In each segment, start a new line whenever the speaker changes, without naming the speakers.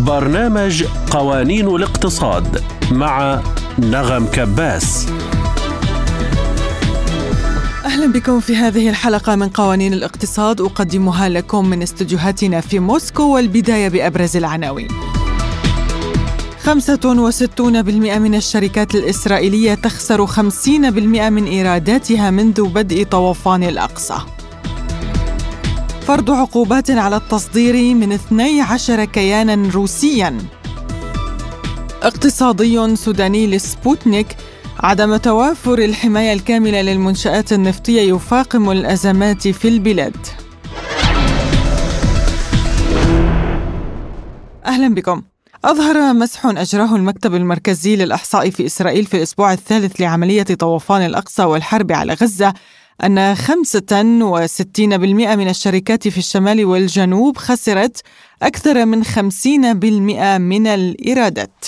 برنامج قوانين الاقتصاد مع نغم كباس.
أهلا بكم في هذه الحلقة من قوانين الاقتصاد. أقدمها لكم من استديوهاتنا في موسكو والبداية بأبرز العناوين. 65% من الشركات الإسرائيلية تخسر 50% من إيراداتها منذ بدء طوفان الأقصى. فرض عقوبات على التصدير من 12 كيانا روسيا. اقتصادي سوداني لسبوتنيك عدم توافر الحماية الكاملة للمنشآت النفطية يفاقم الأزمات في البلاد. أهلا بكم. أظهر مسح أجراه المكتب المركزي للإحصاء في إسرائيل في الأسبوع الثالث لعملية طوفان الأقصى والحرب على غزة أن 65% من الشركات في الشمال والجنوب خسرت أكثر من 50% من الإيرادات.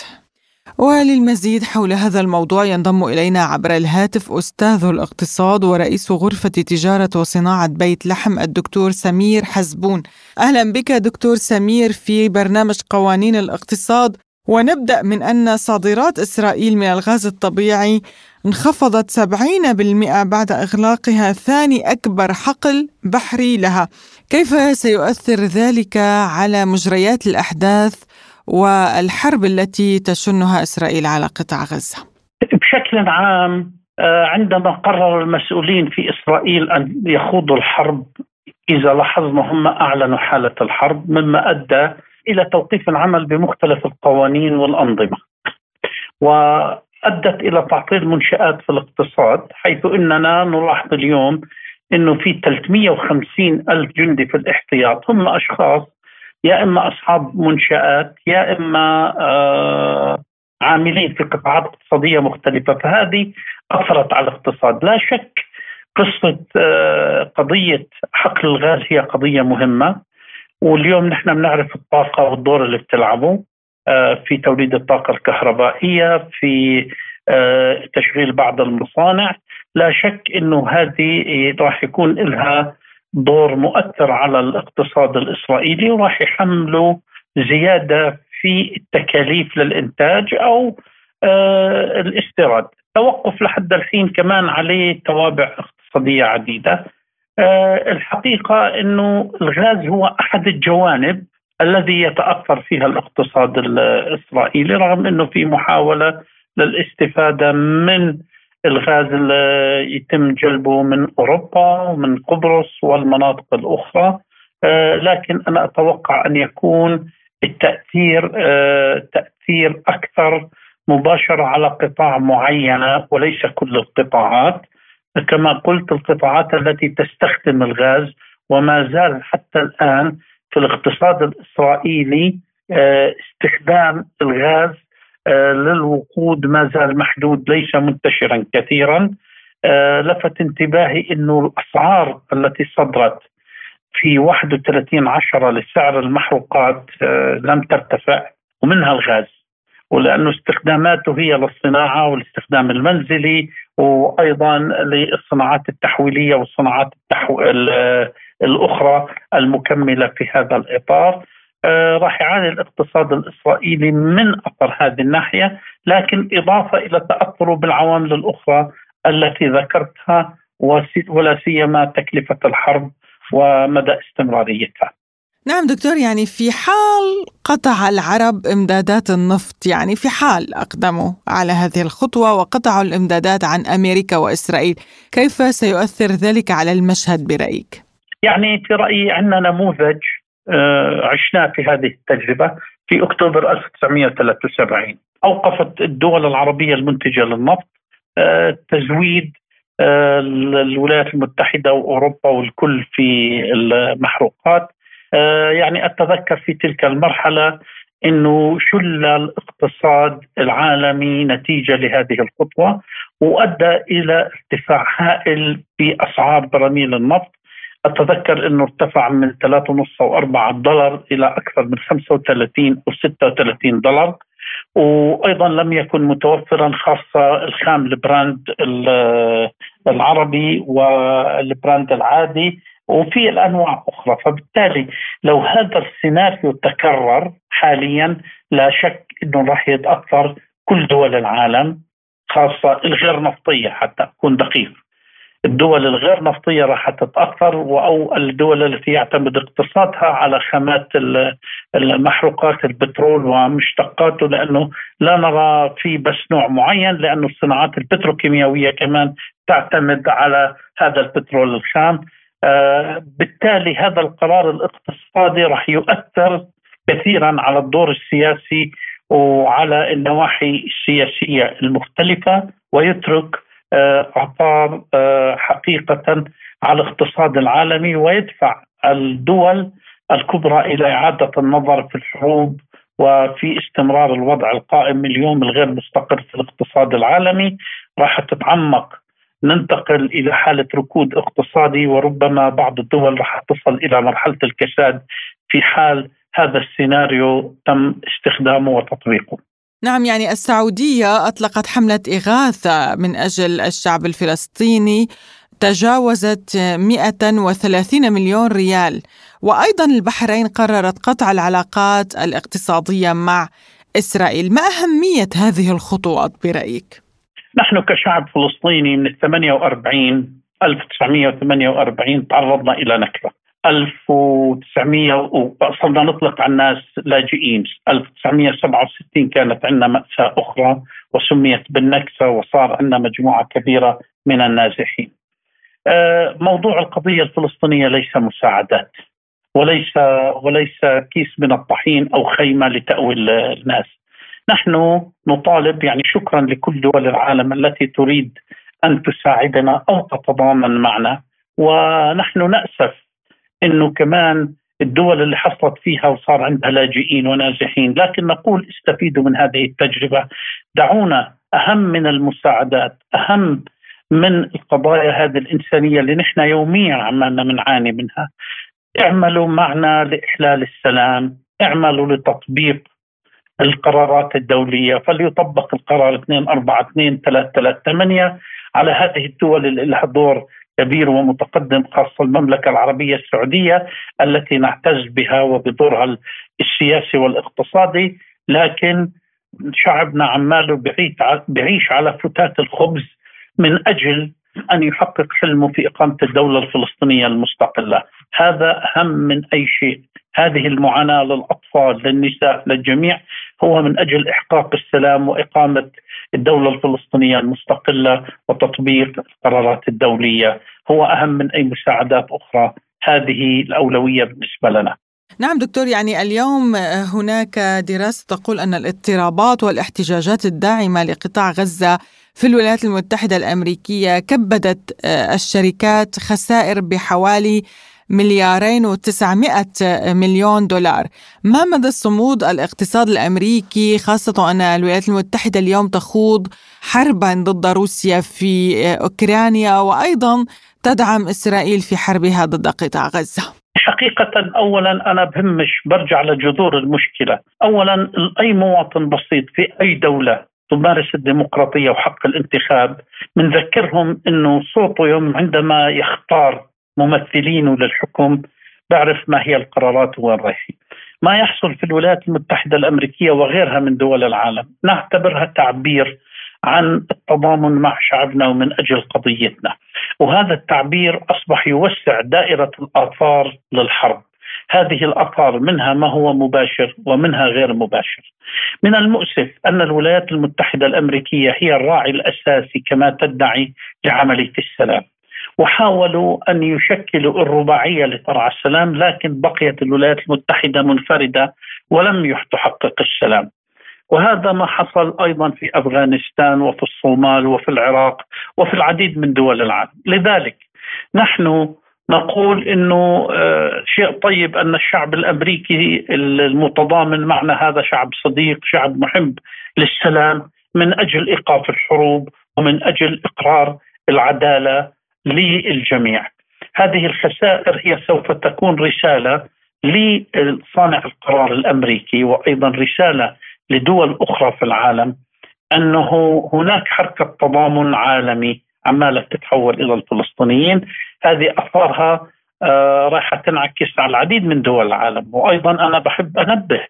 وللمزيد حول هذا الموضوع ينضم إلينا عبر الهاتف أستاذ الاقتصاد ورئيس غرفة تجارة وصناعة بيت لحم الدكتور سمير حزبون أهلا بك دكتور سمير في برنامج قوانين الاقتصاد ونبدأ من أن صادرات إسرائيل من الغاز الطبيعي انخفضت 70% بعد إغلاقها ثاني أكبر حقل بحري لها كيف سيؤثر ذلك على مجريات الأحداث والحرب التي تشنها إسرائيل على قطاع غزة؟
بشكل عام آه، عندما قرر المسؤولين في إسرائيل أن يخوضوا الحرب إذا لاحظنا هم أعلنوا حالة الحرب مما أدى إلى توقيف العمل بمختلف القوانين والأنظمة. وادت إلى تعطيل منشآت في الاقتصاد حيث إننا نلاحظ اليوم إنه في 350 ألف جندي في الاحتياط هم أشخاص يا إما أصحاب منشآت يا إما آه، عاملين في قطاعات اقتصادية مختلفة. فهذه أثرت على الاقتصاد. لا شك قصة آه، قضية حقل الغاز هي قضية مهمة واليوم نحن بنعرف الطاقة والدور اللي بتلعبه. في توليد الطاقة الكهربائية في تشغيل بعض المصانع لا شك إنه هذه راح يكون لها دور مؤثر على الاقتصاد الإسرائيلي وراح يحملوا زيادة في التكاليف للإنتاج أو آه الاستيراد. توقف لحد الحين كمان عليه توابع اقتصادية عديدة. آه الحقيقة إنه الغاز هو أحد الجوانب الذي يتأثر فيها الاقتصاد الإسرائيلي رغم إنه في محاولة للاستفادة من الغاز اللي يتم جلبه من أوروبا ومن قبرص والمناطق الأخرى. آه، لكن أنا أتوقع أن يكون التأثير آه، تأثير أكثر مباشرة على قطاع معينة وليس كل القطاعات. كما قلت القطاعات التي تستخدم الغاز وما زال حتى الآن في الاقتصاد الإسرائيلي آه، استخدام الغاز آه، للوقود ما زال محدود ليس منتشرا كثيرا. آه، لفت انتباهي إنه الأسعار التي صدرت في 31 عشرة لسعر المحروقات لم ترتفع ومنها الغاز. ولأنه استخداماته هي للصناعة والاستخدام المنزلي وأيضا للصناعات التحويلية والصناعات التحو... الأخرى المكملة في هذا الإطار آه، راح يعاني الاقتصاد الإسرائيلي من اثر هذه الناحية، لكن إضافة إلى تاثره بالعوامل الأخرى التي ذكرتها ولا سيما تكلفة الحرب ومدى استمراريتها.
نعم دكتور يعني في حال قطع العرب إمدادات النفط يعني في حال أقدموا على هذه الخطوة وقطعوا الإمدادات عن أمريكا وإسرائيل، كيف سيؤثر ذلك على المشهد برأيك؟
يعني في رأيي عندنا نموذج آه، عشناه في هذه التجربة في أكتوبر 1973 أوقفت الدول العربية المنتجة للنفط آه، تزويد آه، الولايات المتحدة وأوروبا والكل في المحروقات. يعني أتذكر في تلك المرحلة إنه شل الاقتصاد العالمي نتيجة لهذه الخطوة وأدى إلى ارتفاع هائل في أسعار براميل النفط. أتذكر إنه ارتفع من 3.5 أو 4 دولار إلى أكثر من 35 أو 36 دولار وأيضا لم يكن متوفرا خاصة الخام البرنت العربي والبرنت العادي وفي الأنواع أخرى. فبالتالي لو هذا السيناريو تكرر حاليا لا شك إنه راح يتأثر كل دول العالم خاصة الغير نفطيه حتى أكون دقيق. الدول الغير نفطية راح تتأثر أو الدول التي يعتمد اقتصادها على خامات المحروقات البترول ومشتقاته لأنه لا نرى في بس نوع معين لأنه الصناعات البتروكيماوية كمان تعتمد على هذا البترول الخام. آه بالتالي هذا القرار الاقتصادي راح يؤثر كثيرا على الدور السياسي وعلى النواحي السياسية المختلفة ويترك اعطار آه، حقيقة على الاقتصاد العالمي ويدفع الدول الكبرى إلى إعادة النظر في الحروب وفي استمرار الوضع القائم اليوم الغير مستقر في الاقتصاد العالمي راح تتعمق ننتقل إلى حالة ركود اقتصادي وربما بعض الدول راح تصل إلى مرحلة الكساد في حال هذا السيناريو تم استخدامه وتطبيقه.
نعم يعني السعودية أطلقت حملة إغاثة من أجل الشعب الفلسطيني تجاوزت 130 مليون ريال. وأيضا البحرين قررت قطع العلاقات الاقتصادية مع إسرائيل. ما أهمية هذه الخطوات برأيك؟
نحن كشعب فلسطيني من 48 1948 تعرضنا إلى نكبة. 1900 وصرنا نطلق على الناس لاجئين. 1967 كانت عندنا مأساة أخرى وسميت بالنكسة وصار عندنا مجموعة كبيرة من النازحين. آه، موضوع القضية الفلسطينية ليس مساعدات وليس وليس كيس من الطحين أو خيمة لتأوي الناس. نحن نطالب يعني شكرا لكل دول العالم التي تريد أن تساعدنا أو تتضامن معنا. ونحن نأسف إنه كمان الدول اللي حصلت فيها وصار عندها لاجئين ونازحين لكن نقول استفيدوا من هذه التجربة. دعونا أهم من المساعدات أهم من القضايا هذه الإنسانية اللي نحن يوميا عمالنا بنعاني منها. اعملوا معنا لإحلال السلام اعملوا لتطبيق القرارات الدولية. فليطبق القرار 242 338 على هذه الدول اللي لها دور كبير ومتقدم خاصة المملكة العربية السعودية التي نعتز بها وبدورها السياسي والاقتصادي. لكن شعبنا عماله بعيش على فتات الخبز من أجل أن يحقق حلمه في إقامة الدولة الفلسطينية المستقلة. هذا أهم من أي شيء. هذه المعاناة للأطفال للنساء للجميع. هو من أجل إحقاق السلام وإقامة الدولة الفلسطينية المستقلة وتطبيق القرارات الدولية هو أهم من أي مساعدات أخرى. هذه الأولوية بالنسبة لنا.
نعم دكتور يعني اليوم هناك دراسة تقول أن الاضطرابات والاحتجاجات الداعمة لقطاع غزة في الولايات المتحدة الأمريكية كبدت الشركات خسائر بحوالي مليارين وتسعمائة مليون دولار. ما مدى الصمود الاقتصاد الأمريكي خاصة أن الولايات المتحدة اليوم تخوض حربا ضد روسيا في أوكرانيا وأيضا تدعم إسرائيل في حربها ضد قطاع غزة؟
حقيقة أولا أنا بهمش برجع لجذور المشكلة. أولا أي مواطن بسيط في أي دولة تمارس الديمقراطية وحق الانتخاب بنذكرهم أنه صوته يوم عندما يختار ممثلينه للحكم بعرف ما هي القرارات وين رايحين ما يحصل في الولايات المتحدة الأمريكية وغيرها من دول العالم نعتبرها تعبير عن التضامن مع شعبنا ومن أجل قضيتنا وهذا التعبير أصبح يوسع دائرة الآثار للحرب هذه الآثار منها ما هو مباشر ومنها غير مباشر. من المؤسف أن الولايات المتحدة الأمريكية هي الراعي الأساسي كما تدعي لعمليه السلام. وحاولوا أن يشكلوا الرباعية لترعى السلام لكن بقيت الولايات المتحدة منفردة ولم تحقق السلام. وهذا ما حصل أيضا في أفغانستان وفي الصومال وفي العراق وفي العديد من دول العالم، لذلك نحن نقول إنه آه، شيء طيب أن الشعب الأمريكي المتضامن معنا هذا شعب صديق، شعب محب للسلام من أجل إيقاف الحروب ومن أجل إقرار العدالة للجميع. هذه الخسائر هي سوف تكون رسالة لصانع القرار الأمريكي وأيضا رسالة لدول أخرى في العالم أنه هناك حركة تضامن عالمي عماله تتحول إلى الفلسطينيين. هذه اثارها آه، راح تنعكس على العديد من دول العالم. وأيضا أنا بحب أنبه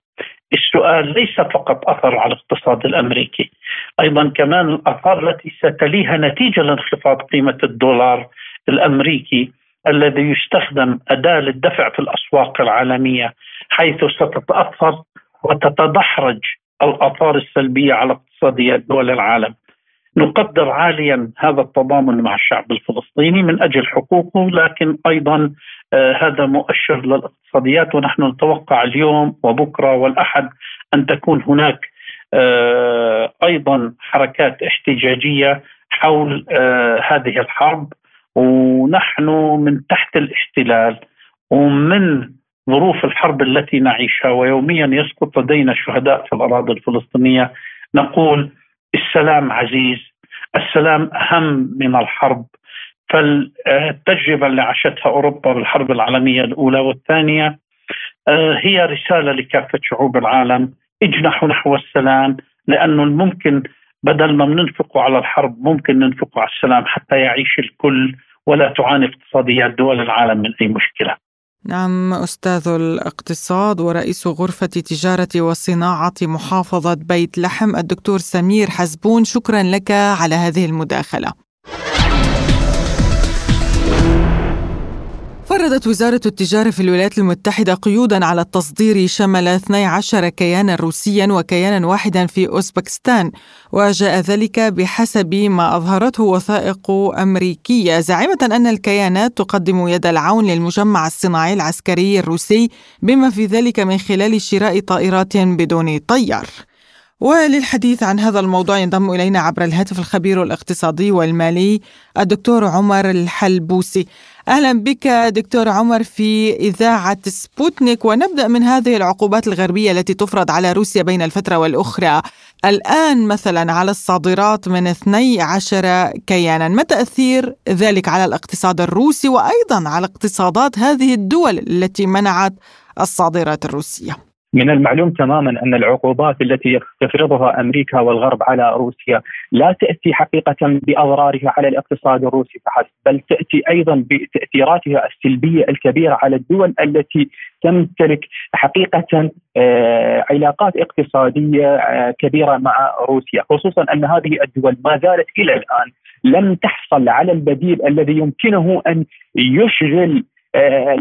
السؤال ليس فقط أثر على الاقتصاد الأمريكي. أيضا كمان الأثار التي ستليها نتيجة لانخفاض قيمة الدولار الأمريكي الذي يستخدم أداة للدفع في الأسواق العالمية حيث ستتأثر وتتدحرج الآثار السلبية على اقتصاديات دول العالم. نقدر عاليا هذا التضامن مع الشعب الفلسطيني من أجل حقوقه لكن أيضا آه هذا مؤشر للاقتصاديات ونحن نتوقع اليوم وبكرة والأحد أن تكون هناك أيضا حركات احتجاجية حول آه هذه الحرب ونحن من تحت الاحتلال ومن ظروف الحرب التي نعيشها ويوميا يسقط لدينا شهداء في الأراضي الفلسطينية نقول السلام عزيز السلام أهم من الحرب. فالتجربة اللي عاشتها أوروبا بالحرب العالمية الأولى والثانية آه، هي رسالة لكافة شعوب العالم اجنحوا نحو السلام لأنه الممكن بدل ما بننفقه على الحرب ممكن ننفقه على السلام حتى يعيش الكل ولا تعاني اقتصاديات دول العالم من أي مشكلة.
نعم أستاذ الاقتصاد ورئيس غرفة تجارة وصناعة محافظة بيت لحم الدكتور سمير حزبون شكرا لك على هذه المداخلة. فرضت وزارة التجارة في الولايات المتحدة قيودا على التصدير شمل 12 كيانا روسيا وكيانا واحدا في أوزبكستان وجاء ذلك بحسب ما أظهرته وثائق أمريكية. زاعمة أن الكيانات تقدم يد العون للمجمع الصناعي العسكري الروسي بما في ذلك من خلال شراء طائرات بدون طيار. وللحديث عن هذا الموضوع ينضم إلينا عبر الهاتف الخبير الاقتصادي والمالي الدكتور عمر الحلبوسي. أهلا بك دكتور عمر في إذاعة سبوتنيك. ونبدأ من هذه العقوبات الغربية التي تفرض على روسيا بين الفترة والأخرى. الآن مثلا على الصادرات من 12 كيانا. ما تأثير ذلك على الاقتصاد الروسي وأيضا على اقتصادات هذه الدول التي منعت الصادرات الروسية؟
من المعلوم تماما أن العقوبات التي تفرضها أمريكا والغرب على روسيا لا تأتي حقيقة بأضرارها على الاقتصاد الروسي فحسب، بل تأتي أيضا بتأثيراتها السلبية الكبيرة على الدول التي تمتلك حقيقة آه، علاقات اقتصادية آه، كبيرة مع روسيا، خصوصا أن هذه الدول ما زالت إلى الآن لم تحصل على البديل الذي يمكنه أن يشغل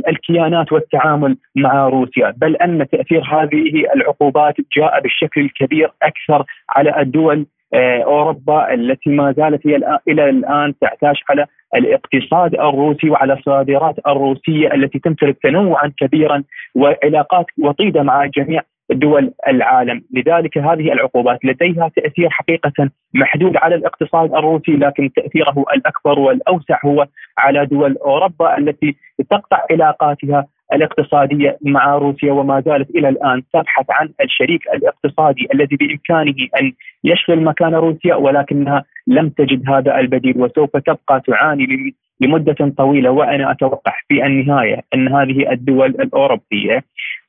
الكيانات والتعامل مع روسيا بل أن تأثير هذه العقوبات جاء بالشكل الكبير أكثر على الدول آه، أوروبا التي ما زالت هي إلى الآن تعتاش على الاقتصاد الروسي وعلى الصادرات الروسية التي تمتلك تنوعا كبيرا وعلاقات وطيدة مع جميع دول العالم. لذلك هذه العقوبات لديها تأثير حقيقة محدود على الاقتصاد الروسي لكن تأثيره الأكبر والأوسع هو على دول أوروبا التي تقطع علاقاتها الاقتصادية مع روسيا وما زالت إلى الآن تبحث عن الشريك الاقتصادي الذي بإمكانه أن يشغل مكان روسيا ولكنها لم تجد هذا البديل وسوف تبقى تعاني لمدة طويلة وأنا أتوقع في النهاية أن هذه الدول الأوروبية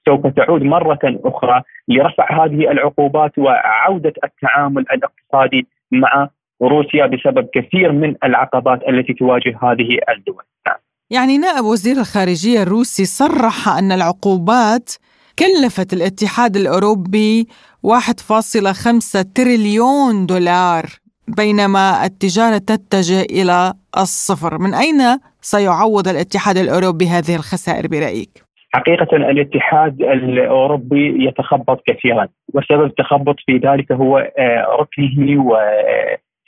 سوف تعود مرة أخرى لرفع هذه العقوبات وعودة التعامل الاقتصادي مع روسيا بسبب كثير من العقبات التي تواجه هذه الدول. نعم.
يعني نائب وزير الخارجية الروسي صرح أن العقوبات كلفت الاتحاد الأوروبي 1.5 تريليون دولار بينما التجارة تتجه إلى الصفر، من أين سيعوض الاتحاد الأوروبي هذه الخسائر برأيك؟
حقيقة الاتحاد الأوروبي يتخبط كثيرا وسبب التخبط في ذلك هو آه، ركنه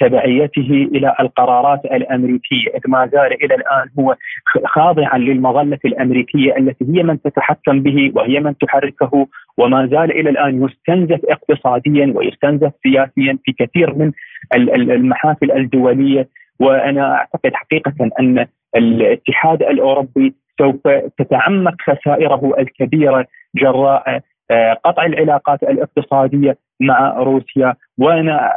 وتبعيته إلى القرارات الأمريكية ما زال إلى الآن هو خاضعا للمظلة الأمريكية التي هي من تتحكم به وهي من تحركه وما زال إلى الآن يستنزف اقتصاديا ويستنزف سياسيا في كثير من المحافل الدولية. وأنا أعتقد حقيقة أن الاتحاد الأوروبي سوف تتعمق خسائره الكبيرة جراء آه، قطع العلاقات الاقتصادية مع روسيا وأنا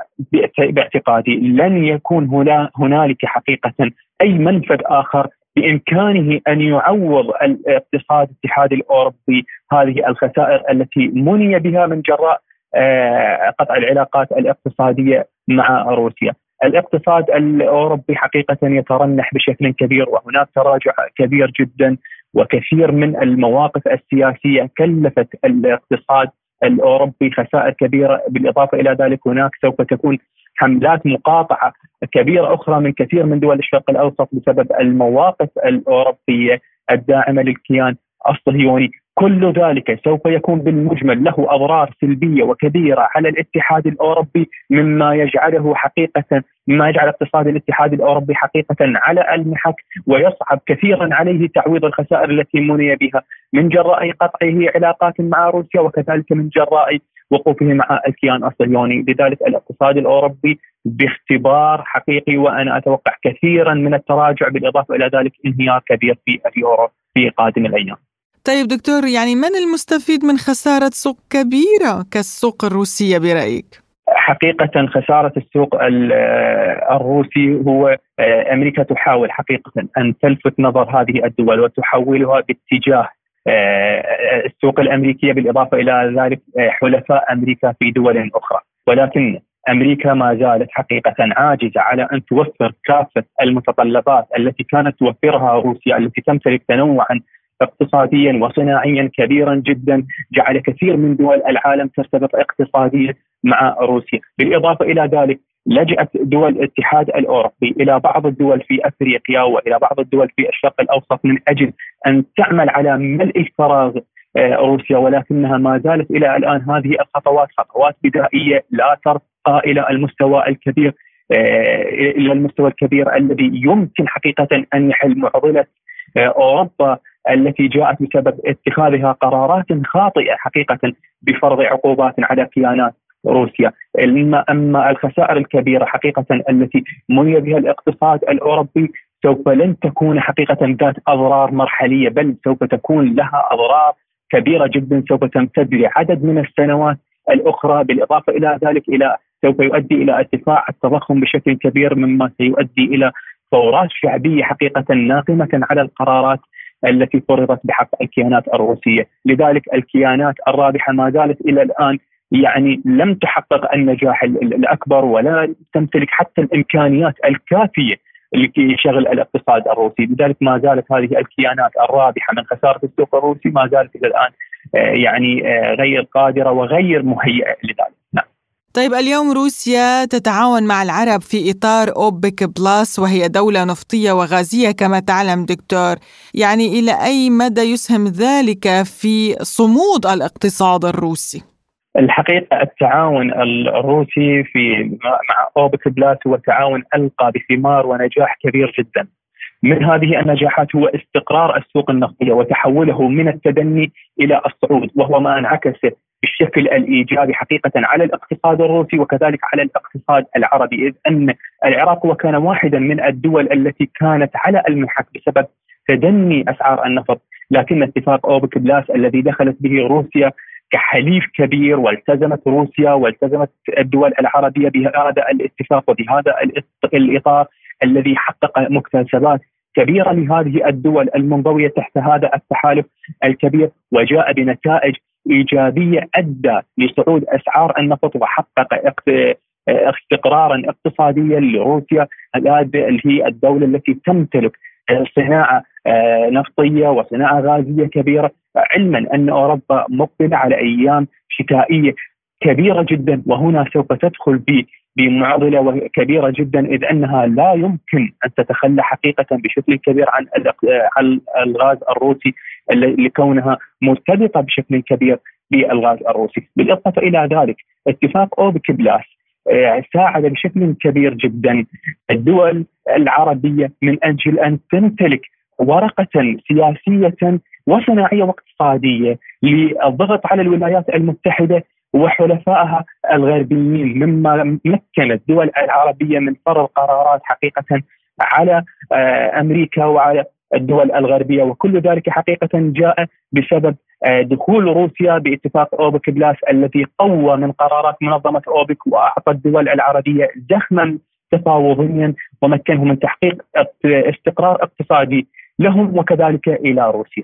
باعتقادي لن يكون هنا هنالك حقيقة أي منفذ آخر بإمكانه أن يعوض الاقتصاد الاتحاد الأوروبي هذه الخسائر التي مني بها من جراء آه، قطع العلاقات الاقتصادية مع روسيا. الاقتصاد الأوروبي حقيقة يترنح بشكل كبير وهناك تراجع كبير جدا وكثير من المواقف السياسية كلفت الاقتصاد الأوروبي خسائر كبيرة. بالإضافة إلى ذلك هناك سوف تكون حملات مقاطعة كبيرة أخرى من كثير من دول الشرق الأوسط بسبب المواقف الأوروبية الداعمة للكيان الصهيوني. كل ذلك سوف يكون بالمجمل له أضرار سلبية وكبيرة على الاتحاد الأوروبي مما يجعله حقيقه مما يجعل اقتصاد الاتحاد الأوروبي حقيقة على المحك ويصعب كثيرا عليه تعويض الخسائر التي مني بها من جراء قطعه علاقات مع روسيا وكذلك من جراء وقوفه مع الكيان الصهيوني، لذلك الاقتصاد الأوروبي باختبار حقيقي وأنا أتوقع كثيرا من التراجع بالإضافة إلى ذلك انهيار كبير في اليورو في قادم الأيام.
طيب دكتور يعني من المستفيد من خسارة سوق كبيرة كالسوق الروسية برأيك؟
حقيقة خسارة السوق الروسي هو آه، أمريكا تحاول حقيقة أن تلفت نظر هذه الدول وتحولها باتجاه آه، السوق الأمريكية بالإضافة إلى ذلك آه، حلفاء أمريكا في دول أخرى ولكن أمريكا ما زالت حقيقة عاجزة على أن توفر كافة المتطلبات التي كانت توفرها روسيا التي تمتلك تنوعا اقتصاديا وصناعيا كبيرا جدا جعل كثير من دول العالم ترتبط اقتصاديا مع روسيا، بالإضافة إلى ذلك لجأت دول الاتحاد الأوروبي إلى بعض الدول في أفريقيا وإلى بعض الدول في الشرق الأوسط من أجل أن تعمل على ملء الفراغ آه، روسيا. ولكنها ما زالت إلى الآن هذه الخطوات خطوات بدائية لا ترقى إلى المستوى الكبير آه، إلى المستوى الكبير الذي يمكن حقيقة أن يحل معضلة آه، أوروبا. التي جاءت بسبب اتخاذها قرارات خاطئة حقيقة بفرض عقوبات على كيانات روسيا. اما أما الخسائر الكبيرة حقيقة التي مني بها الاقتصاد الأوروبي سوف لن تكون حقيقة ذات أضرار مرحلية بل سوف تكون لها أضرار كبيرة جدا سوف تمتد لعدد من السنوات الأخرى. بالإضافة إلى ذلك إلى سوف يؤدي إلى ارتفاع التضخم بشكل كبير مما سيؤدي إلى ثورات شعبية حقيقة ناقمة على القرارات التي فرضت بحق الكيانات الروسية، لذلك الكيانات الرابحة ما زالت إلى الآن يعني لم تحقق النجاح الأكبر ولا تمتلك حتى الإمكانيات الكافية لشغل الاقتصاد الروسي، لذلك ما زالت هذه الكيانات الرابحة من خسارة السوق الروسي ما زالت إلى الآن آه، يعني آه، غير قادرة وغير مهيئة لذلك.
طيب اليوم روسيا تتعاون مع العرب في إطار أوبك بلاس وهي دولة نفطية وغازية كما تعلم دكتور يعني إلى أي مدى يسهم ذلك في صمود الاقتصاد الروسي؟
الحقيقة التعاون الروسي في مع أوبك بلاس هو تعاون ألقى بثمار ونجاح كبير جدا من هذه النجاحات هو استقرار السوق النفطية وتحوله من التدني إلى الصعود وهو ما انعكس بالشكل الإيجابي حقيقة على الاقتصاد الروسي وكذلك على الاقتصاد العربي إذ أن العراق وكان واحدا من الدول التي كانت على المحك بسبب تدني أسعار النفط. لكن اتفاق أوبك بلاس الذي دخلت به روسيا كحليف كبير والتزمت روسيا والتزمت الدول العربية بهذا الاتفاق وبهذا الإطار الذي حقق مكتسبات كبيرة لهذه الدول المنضوية تحت هذا التحالف الكبير وجاء بنتائج إيجابية أدى لصعود أسعار النفط وحقق استقرارا اقتصاديا لروسيا اللي هي الدولة التي تمتلك صناعة آه، نفطية وصناعة غازية كبيرة. علما أن أوروبا مقبلة على أيام شتائية كبيرة جدا وهنا سوف تدخل بمعضلة كبيرة جدا إذ أنها لا يمكن أن تتخلى حقيقة بشكل كبير عن عن الغاز الروسي. لكونها مرتبطة بشكل كبير بالغاز الروسي، بالإضافة إلى ذلك اتفاق اوبك بلاس آه، ساعد بشكل كبير جدا الدول العربية من أجل أن تمتلك ورقة سياسية وصناعية واقتصادية للضغط على الولايات المتحدة وحلفائها الغربيين مما مكن الدول العربية من فرض قرارات حقيقة على آه، أمريكا وعلى الدول الغربية وكل ذلك حقيقة جاء بسبب آه، دخول روسيا باتفاق أوبك بلاس الذي قوى من قرارات منظمة أوبك واعطى الدول العربية زخما تفاوضيا ومكنهم من تحقيق استقرار اقتصادي لهم وكذلك إلى روسيا.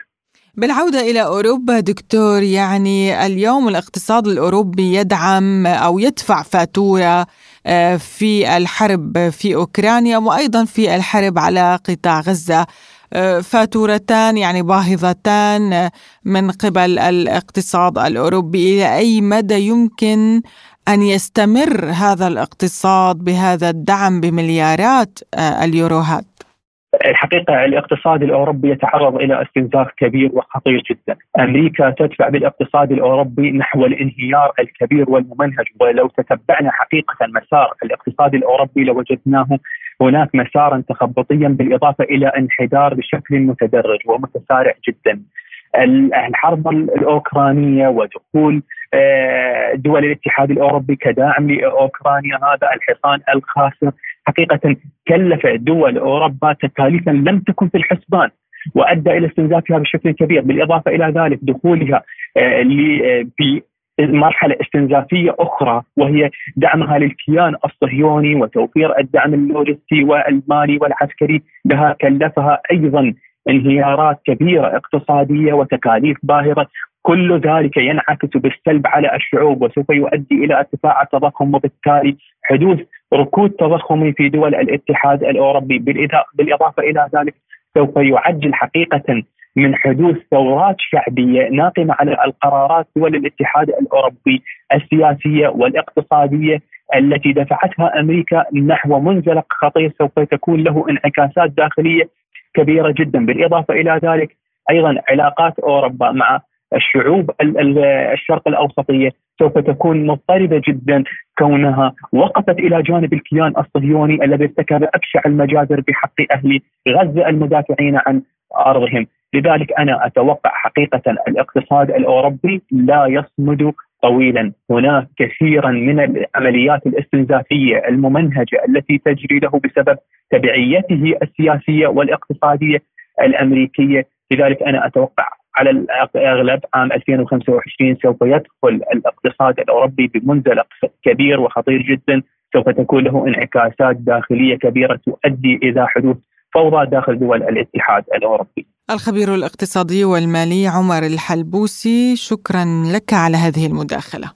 بالعودة إلى أوروبا دكتور يعني اليوم الاقتصاد الأوروبي يدعم أو يدفع فاتورة آه، في الحرب في أوكرانيا وأيضا في الحرب على قطاع غزة فاتورتان يعني باهظتان من قبل الاقتصاد الأوروبي. إلى أي مدى يمكن أن يستمر هذا الاقتصاد بهذا الدعم بمليارات اليوروهات؟
الحقيقة الاقتصاد الأوروبي يتعرض إلى استنزاف كبير وخطير جدا. أمريكا تدفع بالاقتصاد الأوروبي نحو الانهيار الكبير والممنهج. ولو تتبعنا حقيقة مسار الاقتصاد الأوروبي لوجدناه هناك مسارا تخبطيا بالإضافة إلى انحدار بشكل متدرج ومتسارع جدا. الحرب الأوكرانية ودخول آه، دول الاتحاد الأوروبي كداعم لأوكرانيا هذا الحصان الخاسر حقيقه كلف دول أوروبا تكاليفا لم تكن في الحسبان وأدى إلى استنزافها بشكل كبير بالإضافة إلى ذلك دخولها آه، في مرحلة استنزافية أخرى وهي دعمها للكيان الصهيوني وتوفير الدعم اللوجستي والمالي والعسكري لها كلفها أيضا انهيارات كبيرة اقتصادية وتكاليف باهرة. كل ذلك ينعكس بالسلب على الشعوب وسوف يؤدي إلى ارتفاع التضخم وبالتالي حدوث ركود تضخمي في دول الاتحاد الأوروبي. بالإضافة إلى ذلك سوف يعجل حقيقه من حدوث ثورات شعبية ناقمة على القرارات دول الاتحاد الأوروبي السياسية والاقتصادية التي دفعتها أمريكا نحو منزلق خطير سوف تكون له انعكاسات داخلية كبيرة جدا. بالإضافة إلى ذلك أيضا علاقات أوروبا مع الشعوب الشرق الأوسطية سوف تكون مضطربه جدا كونها وقفت إلى جانب الكيان الصهيوني الذي ارتكب ابشع المجازر بحق أهل غزة المدافعين عن أرضهم، لذلك أنا أتوقع حقيقة الاقتصاد الأوروبي لا يصمد طويلا، هناك كثيرا من العمليات الاستنزافية الممنهجة التي تجري له بسبب تبعيته السياسية والاقتصادية الأمريكية، لذلك أنا أتوقع على الأغلب عام 2025 سوف يدخل الاقتصاد الأوروبي بمنزلق كبير وخطير جدا. سوف تكون له انعكاسات داخلية كبيرة تؤدي إلى حدوث فوضى داخل دول الاتحاد الأوروبي.
الخبير الاقتصادي والمالي عمر الحلبوسي شكرا لك على هذه المداخلة.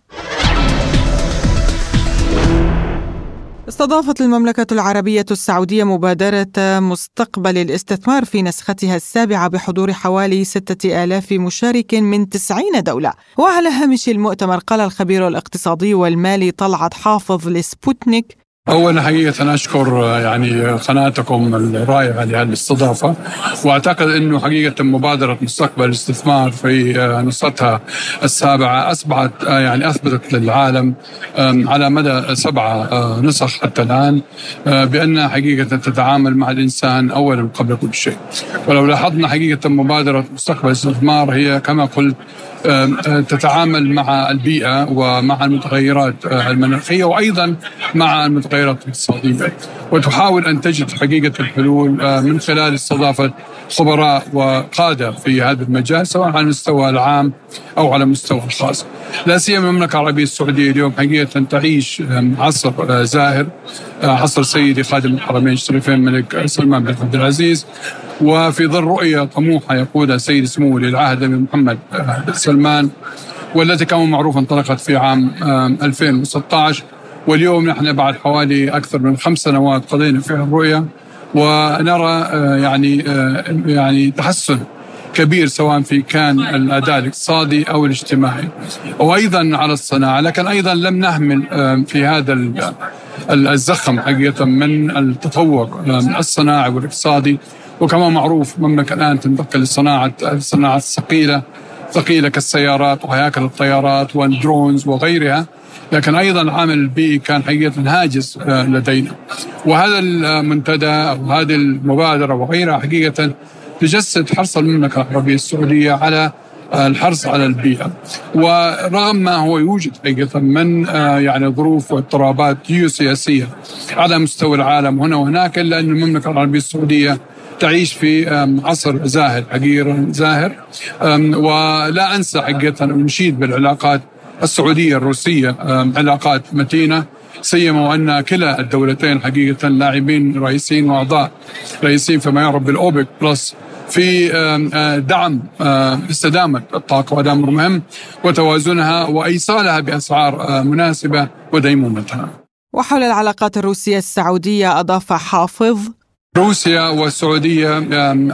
استضافت المملكة العربية السعودية مبادرة مستقبل الاستثمار في نسختها السابعة بحضور حوالي ستة آلاف مشارك من تسعين دولة وعلى هامش المؤتمر قال الخبير الاقتصادي والمالي طلعت حافظ لسبوتنيك
اولا حقيقه اشكر يعني قناتكم الرائعة لهالاستضافة وأعتقد إنه حقيقة مبادرة مستقبل الاستثمار في نسختها السابعة أصبحت يعني أثبتت للعالم على مدى سبعه نسخ حتى الآن بأنها حقيقة تتعامل مع الإنسان اولا قبل كل شيء. ولو لاحظنا حقيقة مبادرة مستقبل الاستثمار هي كما قلت تتعامل مع البيئة ومع المتغيرات المناخية وأيضا مع المتغيرات الاقتصادية. وتحاول أن تجد حقيقة الحلول من خلال استضافة خبراء وقادة في هذا المجال سواء على المستوى العام أو على المستوى الخاص. لا سيما المملكة العربية السعودية اليوم حقيقة تعيش عصر زاهر عصر سيدي خادم الحرمين الشريفين الملك سلمان بن عبد العزيز. وفي ظل رؤية طموحة يقودها سيد سمو ولي العهد محمد بن سلمان والتي كما معروف انطلقت في عام 2016 واليوم نحن بعد حوالي أكثر من خمس سنوات قضينا فيها الرؤية. ونرى يعني يعني تحسن كبير سواء في كان الأداء الاقتصادي أو الاجتماعي. وأيضا على الصناعة لكن أيضا لم نهمل في هذا الزخم حقيقة من التطور الصناعي والاقتصادي. وكما معروف المملكه الآن تنتقل لصناعه الصناعه الثقيله ثقيلة كالسيارات وهياكل الطيارات والدرونز وغيرها. لكن أيضا العامل البيئي كان حقيقة هاجس لدينا. وهذا المنتدى أو هذه المبادرة وغيرها حقيقة تجسد حرص المملكة العربية السعودية على الحرص على البيئة. ورغم ما هو يوجد حقيقة من يعني ظروف واضطرابات جيوسياسية على مستوى العالم هنا وهناك إلا أن المملكة العربية السعودية تعيش في عصر زاهر حقيقة زاهر. ولا أنسى حقيقة ونشيد بالعلاقات السعودية الروسية علاقات متينة. سيما وأن كلا الدولتين حقيقة لاعبين رئيسيين وأعضاء رئيسيين فيما يعرف بالأوبك بلس في دعم استدامة الطاقة وهذا أمر مهم وتوازنها وإيصالها بأسعار مناسبة وديمومتها.
وحول العلاقات الروسية السعودية أضاف حافظ
روسيا والسعودية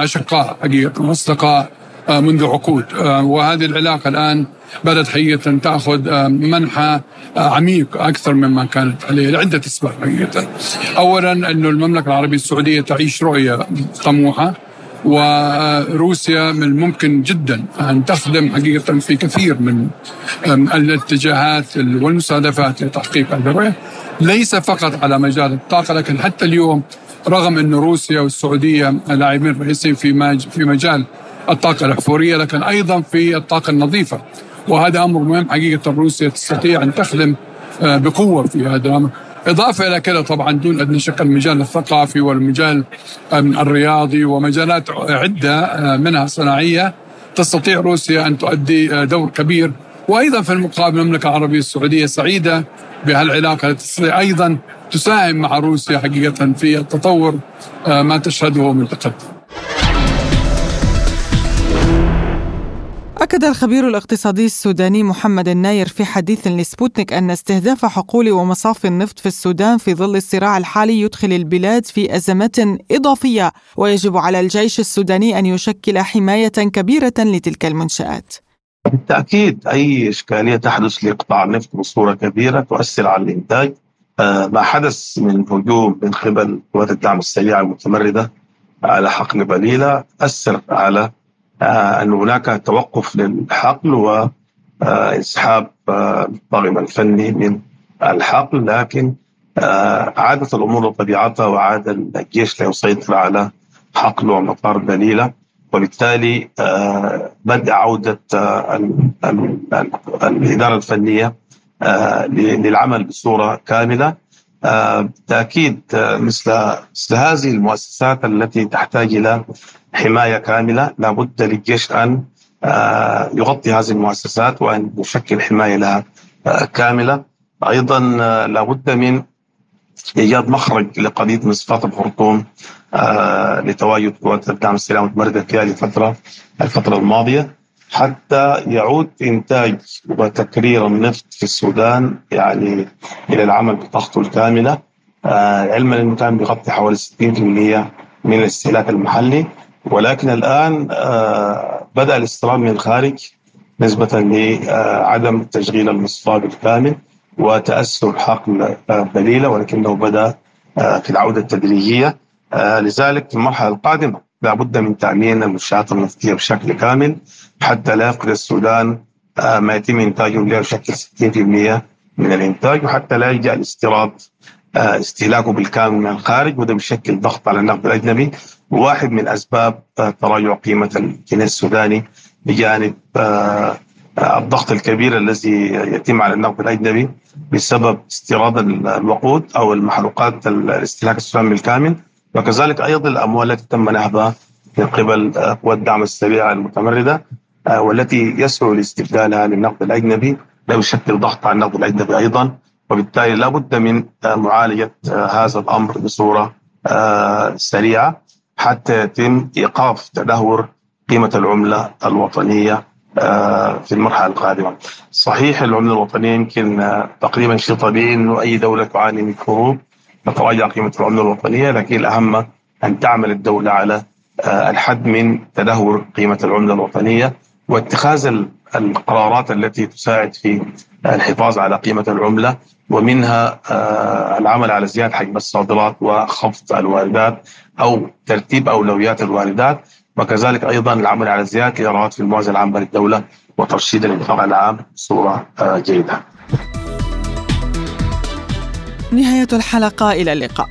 أشقاء حقيقة واصدقاء آه، منذ عقود آه، وهذه العلاقة الآن بدأت حقيقة تأخذ آه، منحى عميق أكثر مما كانت عليه لعدة أسباب حقيقة. اولا إنه المملكة العربية السعودية تعيش رؤية طموحة وروسيا من الممكن جدا أن تخدم حقيقة في كثير من الاتجاهات والمستهدفات لتحقيق الرؤية ليس فقط على مجال الطاقة لكن حتى اليوم رغم أن روسيا والسعودية لاعبين رئيسيين في في مجال الطاقة الأحفورية لكن أيضا في الطاقة النظيفة. وهذا أمر مهم حقيقة روسيا تستطيع أن تخدم آه، بقوة في هذا الأمر. إضافة إلى كذا طبعا دون أدنى شك المجال الثقافي والمجال الرياضي ومجالات عدة آه، منها صناعية تستطيع روسيا أن تؤدي آه، دور كبير. وأيضا في المقابل المملكة العربية السعودية سعيدة بهالعلاقة. التي أيضا تساهم مع روسيا حقيقة في التطور ما تشهده من تقدم
أكد الخبير الاقتصادي السوداني محمد الناير في حديث لسبوتنيك أن استهداف حقول ومصافي النفط في السودان في ظل الصراع الحالي يدخل البلاد في أزمات إضافية ويجب على الجيش السوداني أن يشكل حماية كبيرة لتلك المنشآت.
بالتأكيد أي إشكالية تحدث لقطاع النفط بصورة كبيرة تؤثر على الإنتاج. آه، ما حدث من هجوم من قبل قوات الدعم السريع المتمردة على حقل بليلة أثر على آه، أن هناك توقف للحقل وإسحاب آه، الطاقم الفني من الحقل لكن عادت الأمور لطبيعتها وعاد الجيش ليسيطر على حقل ومطار دليلة وبالتالي بدأ عودة الإدارة الفنية للعمل بصورة كاملة. بالتأكيد مثل مثل هذه المؤسسات التي تحتاج إلى حماية كاملة لابد للجيش آه، يغطي هذه المؤسسات وأن يشكل حماية لها آه، كاملة. أيضا آه، لابد من إيجاد مخرج لقضيه مصفات الخرطوم لتواجد قوات الدعم السريع المتمرده فيها لفترة الفترة الماضية حتى يعود إنتاج وتكرير النفط في السودان يعني إلى العمل بطاقته الكامله علما انه كان بيغطي حوالي 60% من الاستهلاك المحلي. ولكن الآن آه، بدأ الاستيراد من الخارج نسبة لعدم تشغيل المصفاة بالكامل. وتأثر حقل بليلة ولكنه بدأ آه، في العودة التدريجية. آه، لذلك في المرحلة القادمة لابد من تأمين المنشآت النفطية بشكل كامل حتى لا يفقد السودان ما يتم إنتاجه له بشكل 60% من الإنتاج وحتى لا يلجأ الاستيراد استهلاكه بالكامل من الخارج وده بيشكل ضغط على النقد الأجنبي واحد من أسباب آه، تراجع قيمة الجنيه السوداني بجانب آه، آه، الضغط الكبير الذي يتم على النقد الأجنبي بسبب استيراد الوقود أو المحروقات الاستهلاك السوداني بالكامل وكذلك أيضا الأموال التي تم نهبها من قبل قوى الدعم السريع المتمردة والتي يسهل استبدالها للنقد الأجنبي لا يشكل ضغط على النقد الأجنبي أيضا وبالتالي لا بد من معالجة هذا الأمر بصورة سريعة حتى يتم إيقاف تدهور قيمة العملة الوطنية آه، في المرحلة القادمة. صحيح العملة الوطنية يمكن آه، تقريبا شيء طبيعي إنه أي دولة تعاني من حروب تتراجع قيمة العملة الوطنية لكن الأهم أن تعمل الدولة على آه، الحد من تدهور قيمة العملة الوطنية واتخاذ القرارات التي تساعد في الحفاظ على قيمة العملة ومنها العمل على زيادة حجم الصادرات وخفض الواردات أو ترتيب أولويات الواردات وكذلك أيضا العمل على زياده الايرادات في الموازنة العامة للدولة وترشيد الانفاق العام بصورة آه، جيدة.
نهاية الحلقة إلى اللقاء.